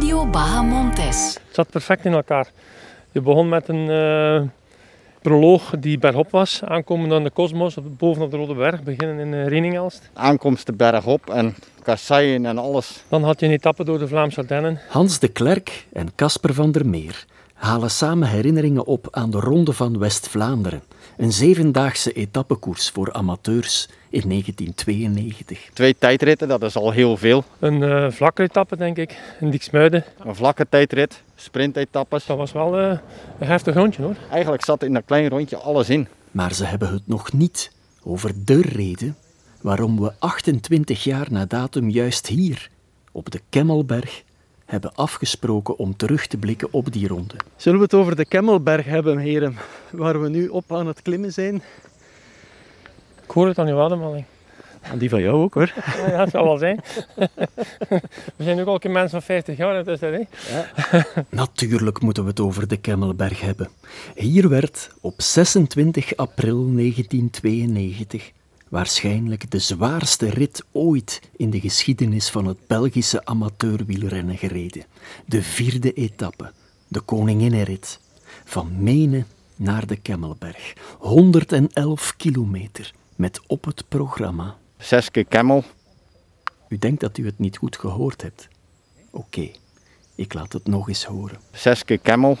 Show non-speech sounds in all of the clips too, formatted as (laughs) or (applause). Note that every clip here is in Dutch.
Radio Bahamontes. Het zat perfect in elkaar. Je begon met een uh, proloog die bergop was. Aankomen aan de Kosmos, bovenop de Rode Berg, beginnen in uh, Reningelst. Aankomst de bergop en kasseien en alles. Dan had je een etappe door de Vlaamse Ardennen. Hans de Klerk en Casper van der Meer halen samen herinneringen op aan de Ronde van West-Vlaanderen. Een zevendaagse etappekoers voor amateurs in 1992. Twee tijdritten, dat is al heel veel. Een uh, vlakke etappe, denk ik, in Dieksmuiden. Een vlakke tijdrit, sprintetappes. Dat was wel uh, een heftig rondje hoor. Eigenlijk zat in dat klein rondje alles in. Maar ze hebben het nog niet over de reden waarom we 28 jaar na datum juist hier, op de Kemmelberg, hebben afgesproken om terug te blikken op die ronde. Zullen we het over de Kemmelberg hebben, heren, waar we nu op aan het klimmen zijn? Ik hoor het aan uw ademhaling. En die van jou ook hoor. Ja, dat zal wel zijn. (laughs) We zijn ook al een mensen van 50 jaar, dus dat hè? Ja. Natuurlijk moeten we het over de Kemmelberg hebben. Hier werd op 26 april 1992 waarschijnlijk de zwaarste rit ooit in de geschiedenis van het Belgische amateurwielrennen gereden. De vierde etappe, de Koninginnenrit, van Menen naar de Kemmelberg. 111 kilometer, met op het programma... Zes keer Kemmel. U denkt dat u het niet goed gehoord hebt. Oké, ik laat het nog eens horen. Zes keer Kemmel.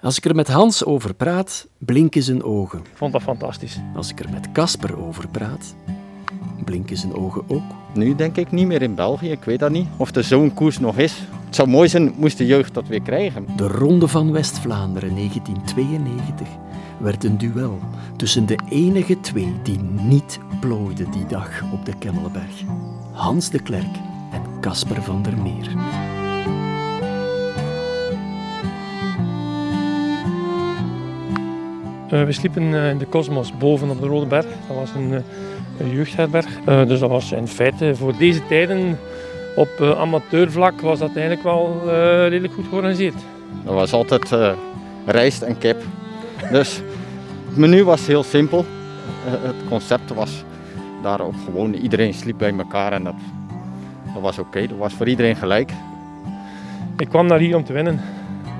Als ik er met Hans over praat, blinken zijn ogen. Ik vond dat fantastisch. Als ik er met Casper over praat, blinken zijn ogen ook. Nu denk ik niet meer in België, ik weet dat niet. Of er zo'n koers nog is. Het zou mooi zijn, moest de jeugd dat weer krijgen. De Ronde van West-Vlaanderen 1992 werd een duel tussen de enige twee die niet plooiden die dag op de Kemmelberg. Hans de Klerk en Casper van der Meer. Uh, we sliepen uh, in de Cosmos boven op de Rode Berg. Dat was een, uh, een jeugdherberg. dus dat was in feite voor deze tijden op amateurvlak was dat eigenlijk wel redelijk goed georganiseerd. Dat was altijd rijst en kip. Dus het menu was heel simpel. het concept was daarop gewoon iedereen sliep bij elkaar en dat, dat was oké. Dat was voor iedereen gelijk. Ik kwam naar hier om te winnen.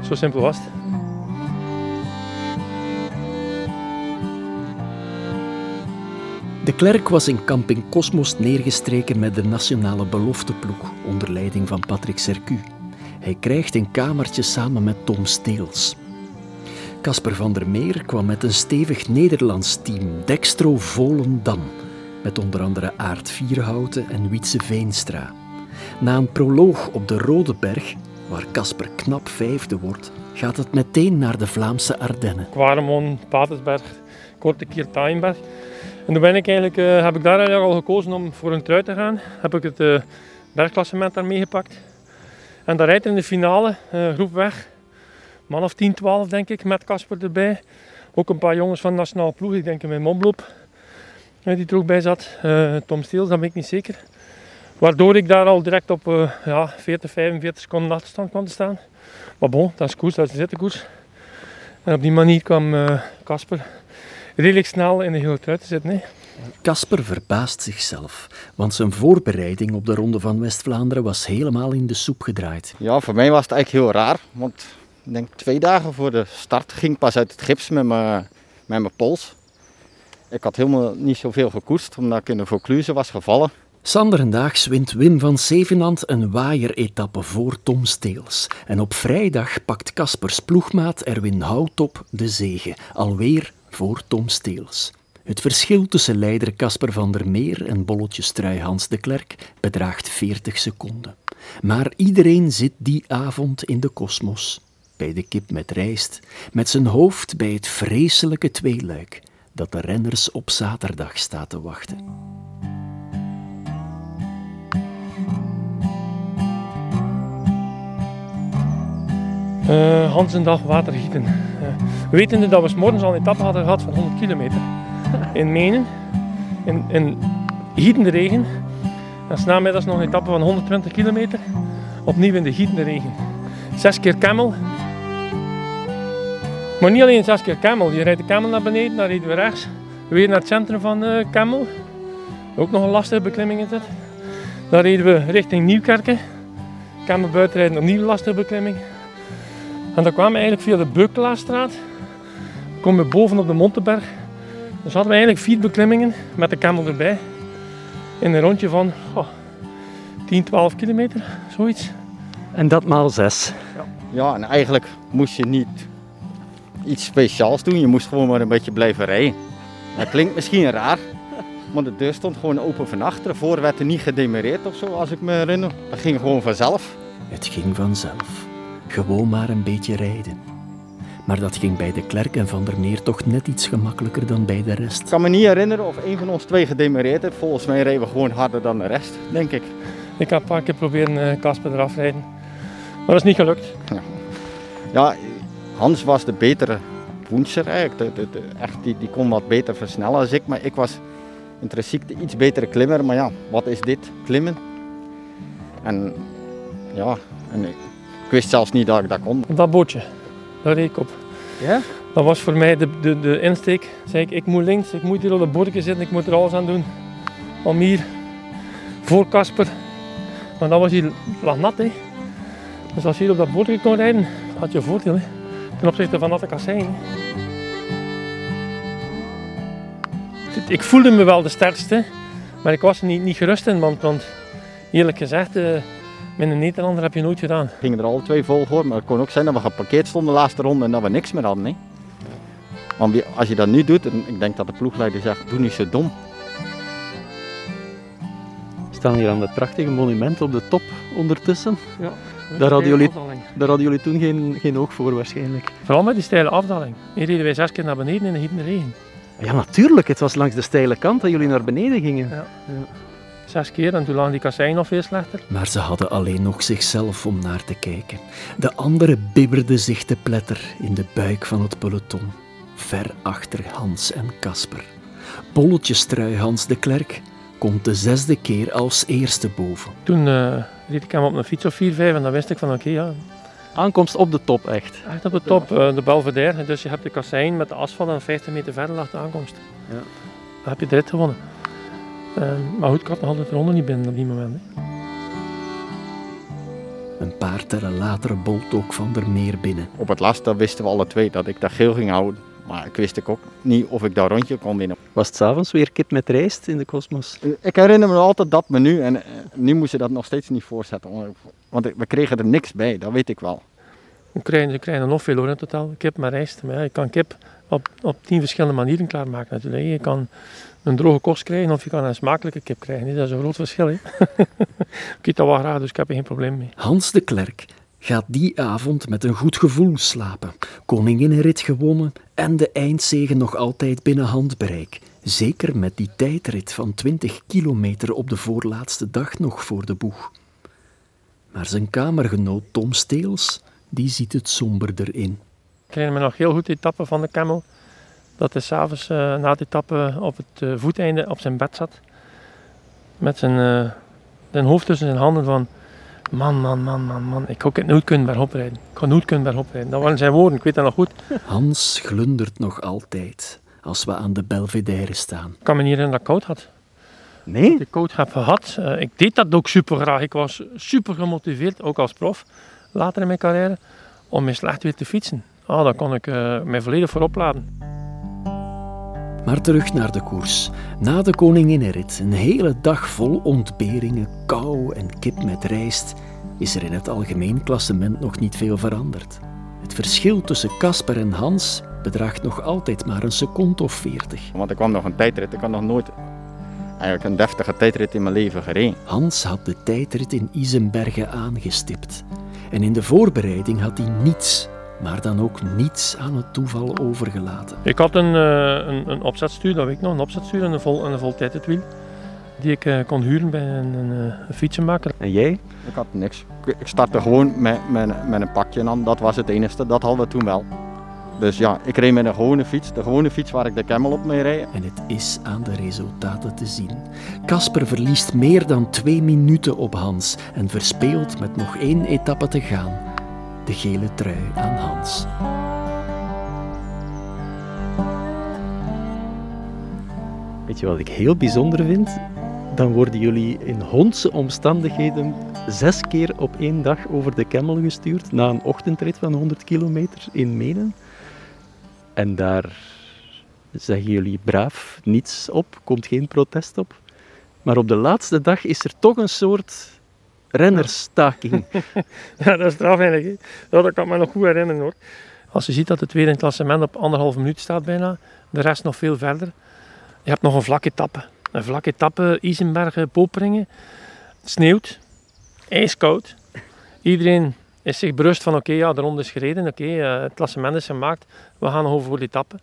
Zo simpel was het. De Klerk was in Camping Cosmos neergestreken met de nationale belofteploeg onder leiding van Patrick Sercu. Hij krijgt een kamertje samen met Tom Steels. Casper van der Meer kwam met een stevig Nederlands team, Dextro Volendam, met onder andere Aart Vierhouten en Wietse Veenstra. Na een proloog op de Rode Berg, waar Casper knap vijfde wordt, gaat het meteen naar de Vlaamse Ardennen. Quaremon, Patersberg, Korte Taaienberg. En toen ben ik eigenlijk, uh, heb ik daar al gekozen om voor een trui te gaan. Heb ik het bergklassement daar meegepakt. En daar rijdt in de finale, uh, groep weg. Man of 10, 12 denk ik, met Casper erbij. Ook een paar jongens van nationale ploeg, ik denk in mijn Momloop. Die er ook bij zat. Tom Steels, dat ben ik niet zeker. Waardoor ik daar al direct op ja, 40, 45 seconden achterstand kwam te staan. Maar bon, dat is koers, dat is de zittenkoers. En op die manier kwam Casper redelijk snel in de hele trui te zitten. Casper verbaast zichzelf, want zijn voorbereiding op de Ronde van West-Vlaanderen was helemaal in de soep gedraaid. Ja, voor mij was het eigenlijk heel raar, want ik denk twee dagen voor de start ging ik pas uit het gips met mijn, met mijn pols. Ik had helemaal niet zoveel gekoerst, omdat ik in de Vaucluse was gevallen. Sanderendaags wint Wim van Zevenand een waaieretappe voor Tom Steels. En op vrijdag pakt Caspers ploegmaat Erwin Houtop de zege, alweer voor Tom Steels. Het verschil tussen leider Casper van der Meer en bolletjestrui Hans de Klerk bedraagt 40 seconden. Maar iedereen zit die avond in de kosmos, bij de kip met rijst, met zijn hoofd bij het vreselijke tweeluik dat de renners op zaterdag staat te wachten. Uh, Hans een dag water gieten. Wetende dat we s morgens al een etappe hadden gehad van 100 kilometer in Menen, in, in gietende regen. En s namiddags nog een etappe van 120 kilometer, opnieuw in de gietende regen. Zes keer camel. Maar niet alleen zes keer camel, je rijdt de camel naar beneden, dan rijden we rechts, weer naar het centrum van Camel. Ook nog een lastige beklimming is het. Dan reden we richting Nieuwkerken. Camel buitenrijden, opnieuw een lastige beklimming. En dan kwamen we eigenlijk via de Beukelaarstraat. Komen we boven op de Montenberg. Dus hadden we eigenlijk vier beklimmingen met de Camel erbij. In een rondje van oh, 10, 12 kilometer, zoiets. En dat maal zes. Ja, en eigenlijk moest je niet iets speciaals doen. Je moest gewoon maar een beetje blijven rijden. Dat klinkt misschien raar, maar de deur stond gewoon open van achteren. Voor werd er niet gedemereerd of zo, als ik me herinner. Dat ging gewoon vanzelf. Het ging vanzelf. Gewoon maar een beetje rijden. Maar dat ging bij de Klerk en Van der Meer toch net iets gemakkelijker dan bij de Ik rest. kan me niet herinneren of een van ons twee gedemereerd heeft. Volgens mij rijden we gewoon harder dan de rest, denk ik. Ik heb een paar keer proberen eh, Casper eraf rijden. Maar dat is niet gelukt. Ja, Hans was de betere poenser eigenlijk. De, de, de- echt, die, die kon wat beter versnellen als ik. Maar ik was intrinsiek de iets betere klimmer. Maar ja, wat is dit? Klimmen. En ja, en ik, ik wist zelfs niet dat ik dat kon. Op dat bootje, daar reed ik op. Ja? Dat was voor mij de, de, de insteek. Zei ik, ik moet links, ik moet hier op dat bordje zitten, ik moet er alles aan doen. Om hier, voor Casper. Maar dat was hier lag nat, hè. Dus als je hier op dat bordje kon rijden, had je een voordeel, hè. Ten opzichte van natte. Het- Ik voelde me wel de sterkste, maar ik was er niet, niet gerust in, want, want eerlijk gezegd, eh, met een Nederlander heb je nooit gedaan. We gingen er alle twee vol voor. Maar het kon ook zijn dat we geparkeerd stonden de laatste ronde en dat we niks meer hadden. Hè. Want wie- als je dat nu doet, en ik denk dat de ploegleider zegt, doe niet zo dom. We staan hier aan het prachtige monument op de top ondertussen. Ja, Daar hadden jullie- afdaling. Daar hadden jullie toen geen, geen oog voor waarschijnlijk. Vooral met die steile afdaling. Hier reden wij zes keer naar beneden in de regen. Ja, natuurlijk. Het was langs de steile kant dat jullie naar beneden gingen. Ja. Zes keer en toen lagen die kasseien nog veel slechter. Maar ze hadden alleen nog zichzelf om naar te kijken. De anderen bibberden zich te pletter in de buik van het peloton. Ver achter Hans en Kasper. Bolletjestrui Hans de Klerk komt de zesde keer als eerste boven. Toen eh, reed ik hem op een fiets of 4, 5 en dan wist ik van oké, ja, Aankomst op de top, echt. echt op de top, eh, de Belvedere. Dus je hebt de kassein met de asfalt en 50 meter verder lag de aankomst. Ja. Dan heb je de rit gewonnen. Eh, maar goed, ik had nog altijd de ronde niet binnen op die moment. hè. Een paar tellen later bolt ook Van der Meer binnen. Op het laatst dat wisten we alle twee dat ik dat geel ging houden. Maar ik wist ik ook niet of ik dat rondje kon winnen. Was het s'avonds weer kip met rijst in de kosmos? Ik herinner me altijd dat menu en eh, nu moest je dat nog steeds niet voorzetten. Want we kregen er niks bij, dat weet ik wel. We krijgen, we krijgen er nog veel hoor in totaal. Kip met rijst. Maar ja, je kan kip op, op tien verschillende manieren klaarmaken natuurlijk. Je kan een droge kost krijgen of je kan een smakelijke kip krijgen. Dat is een groot verschil. Hè. (laughs) ik eet dat wel graag, dus ik heb er geen probleem mee. Hans de Klerk gaat die avond met een goed gevoel slapen. Koninginnenrit gewonnen en de eindzegen nog altijd binnen handbereik. Zeker met die tijdrit van 20 kilometer op de voorlaatste dag nog voor de boeg. Maar zijn kamergenoot Tom Steels, die ziet het somberder in. Ik herinner me nog heel goed de etappe van de Camel. Dat hij s'avonds uh, na de etappe op het uh, voeteinde op zijn bed zat. Met zijn, uh, zijn hoofd tussen zijn handen van... Man, man, man, man, man. Ik het nooit kunnen bergop rijden. Ik ga nooit kunnen bergop rijden. Dat waren zijn woorden, ik weet dat nog goed. Hans glundert nog altijd als we aan de Belvedere staan. Ik kan me niet herinneren dat ik koud had. Nee? Dat ik koud heb gehad. Ik deed dat ook super graag. Ik was super gemotiveerd, ook als prof, later in mijn carrière, om in slecht weer te fietsen. Ah, dan kon ik uh, mij volledig voor opladen. Maar terug naar de koers. Na de koninginnenrit, een hele dag vol ontberingen, kou en kip met rijst, is er in het algemeen klassement nog niet veel veranderd. Het verschil tussen Casper en Hans bedraagt nog altijd maar een seconde of veertig. Want er kwam nog een tijdrit, ik had nog nooit eigenlijk een deftige tijdrit in mijn leven gereden. Hans had de tijdrit in Isenbergen aangestipt. En in de voorbereiding had hij niets maar dan ook niets aan het toeval overgelaten. Ik had een, uh, een, een opzetstuur, dat weet ik nog, een opzetstuur en een, vol, een voltijdritwiel. Die ik uh, kon huren bij een, een, een, fietsenmaker. En jij? Ik had niks. Ik startte gewoon met, met, met een pakje aan, dat was het enige, dat hadden we toen wel. Dus ja, ik reed met een gewone fiets, de gewone fiets waar ik de Camel op mee reed. En het is aan de resultaten te zien. Casper verliest meer dan twee minuten op Hans en verspeelt met nog één etappe te gaan de gele trui aan Hans. Weet je wat ik heel bijzonder vind? dan worden jullie in hondse omstandigheden zes keer op één dag over de Kemmel gestuurd na een ochtendrit van 100 kilometer in Menen. En daar zeggen jullie braaf niets op, komt geen protest op. Maar op de laatste dag is er toch een soort rennersstaking. (laughs) ja, dat is straf eigenlijk. Ja, dat kan ik me nog goed herinneren hoor. Als je ziet dat de tweede in het klassement op anderhalve minuut staat bijna, de rest nog veel verder. Je hebt nog een vlakke etappe. Een vlakke etappe, Isenbergen, Poperingen. Het sneeuwt, ijskoud. Iedereen is zich bewust van oké, ja, de ronde is gereden, oké, eh, het klassement is gemaakt, we gaan nog over voor de etappe.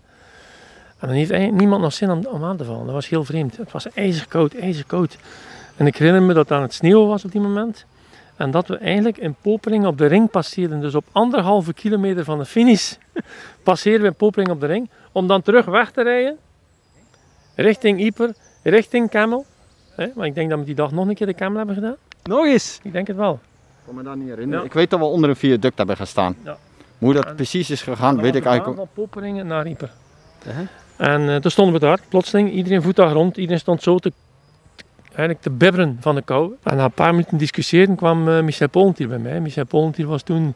En dan heeft eigenlijk niemand nog zin om, om aan te vallen. Dat was heel vreemd. Het was ijzerkoud, ijzerkoud. En ik herinner me dat het aan het sneeuwen was op die moment. En dat we eigenlijk in Popering op de ring passeerden. Dus op anderhalve kilometer van de finish (laughs) passeerden we in Popering op de ring. Om dan terug weg te rijden. Richting Ieper, richting Kemmel. Hè, Maar ik denk dat we die dag nog een keer de Kemmel hebben gedaan. Nog eens! Ik denk het wel. Ik kan me dat niet herinneren. Ja. Ik weet dat we onder een viaduct hebben gestaan. Ja. Hoe dat En- precies is gegaan, weet ik eigenlijk ook. Van Poperingen naar Ieper. Uh-huh. En eh, toen stonden we daar, plotseling. Iedereen voet daar rond. Iedereen stond zo te, eigenlijk te bibberen van de kou. En na een paar minuten discussiëren kwam eh, Michel Polentier bij mij. Michel Polentier was toen,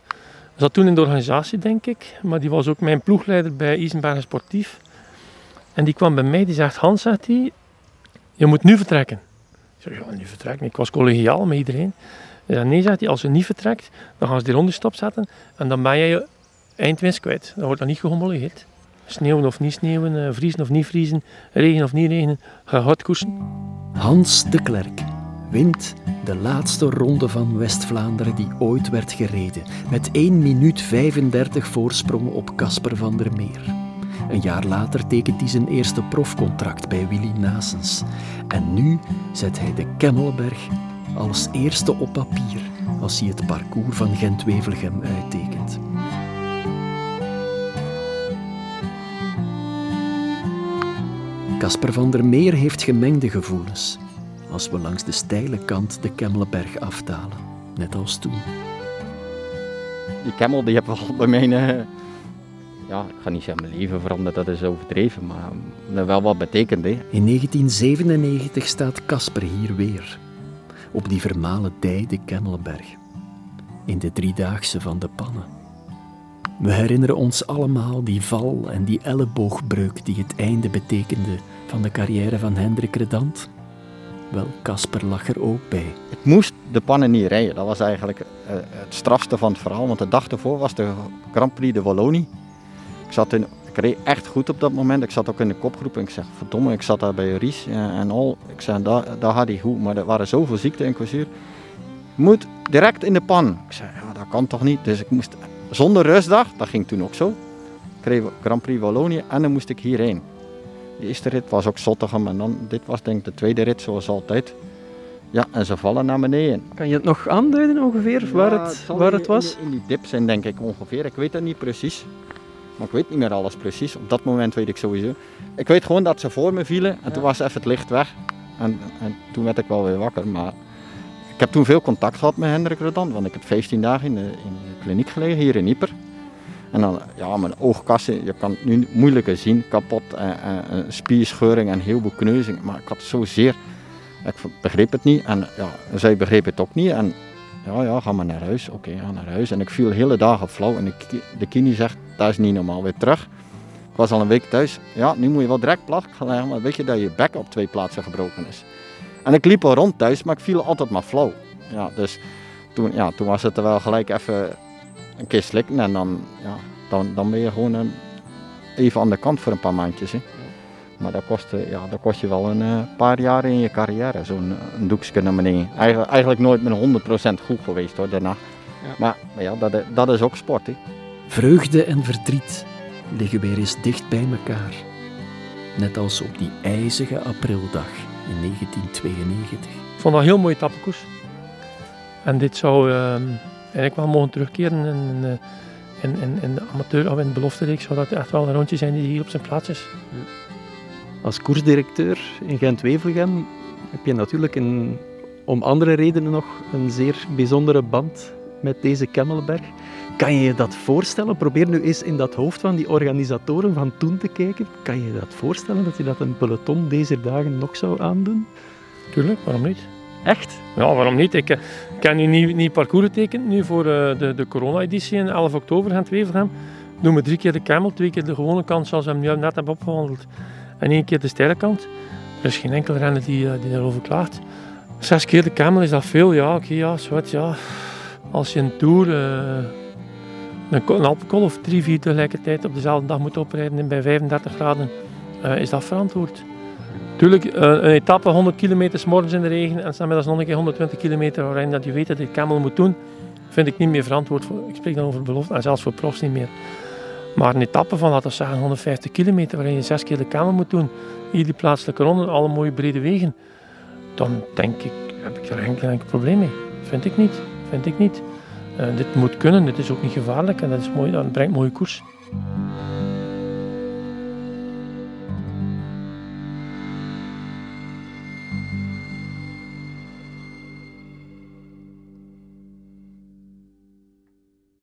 zat toen in de organisatie, denk ik. Maar die was ook mijn ploegleider bij Isenbergen Sportief. En die kwam bij mij, die zegt, Hans, zegt hij, je moet nu vertrekken. Ik zeg, ja, nu vertrekken. Ik was collegiaal met iedereen. Ja, nee, zegt hij, als je niet vertrekt, dan gaan ze die ronde stopzetten. En dan ben je je eindwinst kwijt. Dan wordt dat niet gehomologeerd. Sneeuwen of niet sneeuwen, eh, vriezen of niet vriezen, regen of niet regen, ga hard koersen. Hans de Klerk wint de laatste ronde van West-Vlaanderen die ooit werd gereden, met 1 minuut 35 voorsprong op Casper van der Meer. Een jaar later tekent hij zijn eerste profcontract bij Willy Nasens. En nu zet hij de Kemmelberg als eerste op papier als hij het parcours van Gent-Wevelgem uittekent. Casper van der Meer heeft gemengde gevoelens als we langs de steile kant de Kemmelberg aftalen, net als toen. Die Camel die heeft wel bij mij, eh, ja, ik ga niet zeggen mijn leven veranderd, dat is overdreven, maar eh, wel wat betekend. Hè. In 1997 staat Casper hier weer, op die vermalen dij de Kemmelberg, in de driedaagse van de pannen. We herinneren ons allemaal die val en die elleboogbreuk die het einde betekende van de carrière van Hendrik Redant. Wel, Casper lag er ook bij. Ik moest de pannen niet rijden, dat was eigenlijk eh, het strafste van het verhaal, want de dag ervoor was de Grand Prix de Wallonie. Ik, zat in, ik reed echt goed op dat moment, ik zat ook in de kopgroep en ik zeg, verdomme, ik zat daar bij Ries eh, en al. Ik zei, daar, had hij goed, maar er waren zoveel ziekten en kwasuur. Je moet direct in de pan. Ik zei, ja, dat kan toch niet? Dus ik moest zonder rustdag, dat ging toen ook zo. Ik reed Grand Prix Wallonië en dan moest ik hierheen. De eerste rit was ook Zottegem en dan, dit was denk ik de tweede rit zoals altijd. Ja, en ze vallen naar beneden. Kan je het nog aanduiden ongeveer waar, Ja, het, waar het was? In, in die dip zijn denk ik ongeveer. Ik weet het niet precies. Maar ik weet niet meer alles precies. Op dat moment weet ik sowieso. Ik weet gewoon dat ze voor me vielen en toen was even het licht weg. En, en toen werd ik wel weer wakker. Maar ik heb toen veel contact gehad met Hendrik Redant. Want ik heb 15 dagen in de, in kliniek gelegen hier in Ieper. En dan, ja, mijn oogkassen, je kan het nu moeilijker zien, kapot, en, en, en spierscheuring en heel veel kneuzing. Maar ik had zozeer, ik begreep het niet en ja, zij begreep het ook niet. En ja, ja, ga maar naar huis. Oké, ga naar huis. En ik viel hele dagen flauw. En de, de kini zegt, dat is niet normaal, weer terug. Ik was al een week thuis. Ja, nu moet je wel direct plat gaan maar weet je dat je bek op twee plaatsen gebroken is. En ik liep al rond thuis, maar ik viel altijd maar flauw. Ja, dus toen, ja, toen was het er wel gelijk even een keer slikken. En dan, ja, dan, dan ben je gewoon een, even aan de kant voor een paar maandjes. Hè. Maar dat kost, eh, ja, dat kost je wel een eh, paar jaar in je carrière, zo'n eh, een doekje naar beneden. Eigenlijk, eigenlijk nooit met 100% goed geweest hoor, daarna. Maar, maar ja, dat, dat is ook sport. Hè. Vreugde en verdriet liggen weer eens dicht bij elkaar. Net als op die ijzige aprildag in 1992. Ik vond dat een heel mooie tappenkoers. En dit zou ehm, eigenlijk wel mogen terugkeren in, in, in, in, in de amateur of in de beloftereeks. Zou dat echt wel een rondje zijn die hier op zijn plaats is. Als koersdirecteur in Gent-Wevelgem heb je natuurlijk een, om andere redenen nog een zeer bijzondere band met deze Kemmelberg. Kan je je dat voorstellen? Probeer nu eens in dat hoofd van die organisatoren van toen te kijken. Kan je je dat voorstellen dat je dat een peloton deze dagen nog zou aandoen? tuurlijk, waarom niet? Echt? Ja, waarom niet? Ik, eh, ik heb nu niet, niet parcours getekend nu voor uh, de, de corona-editie in 11 oktober gaan Wevelgem. Doen we drie keer de camel, twee keer de gewone kant zoals we hem nu net hebben opgewandeld. En één keer de steile kant. Er is geen enkel renner die, uh, die daarover klaagt. Zes keer de camel is dat veel, ja, oké, okay, ja, zwart, ja. Als je een tour, uh, een, een Alpenkol of drie, vier tegelijkertijd op dezelfde dag moet oprijden bij 35 graden, is dat verantwoord. Tuurlijk, een etappe 100 kilometer morgens in de regen en dan nog een keer 120 kilometer waarin dat je weet dat je camel moet doen, vind ik niet meer verantwoord. Ik spreek dan over belofte en zelfs voor profs niet meer. Maar een etappe van, laten zeggen, 150 kilometer waarin je zes keer de camel moet doen, hier die plaatselijke ronde, alle mooie brede wegen, dan denk ik, heb ik er geen enkel probleem mee. Vind ik niet. Ik niet. Uh, dit moet kunnen, dit is ook niet gevaarlijk en dat is mooi, dat brengt mooie koers.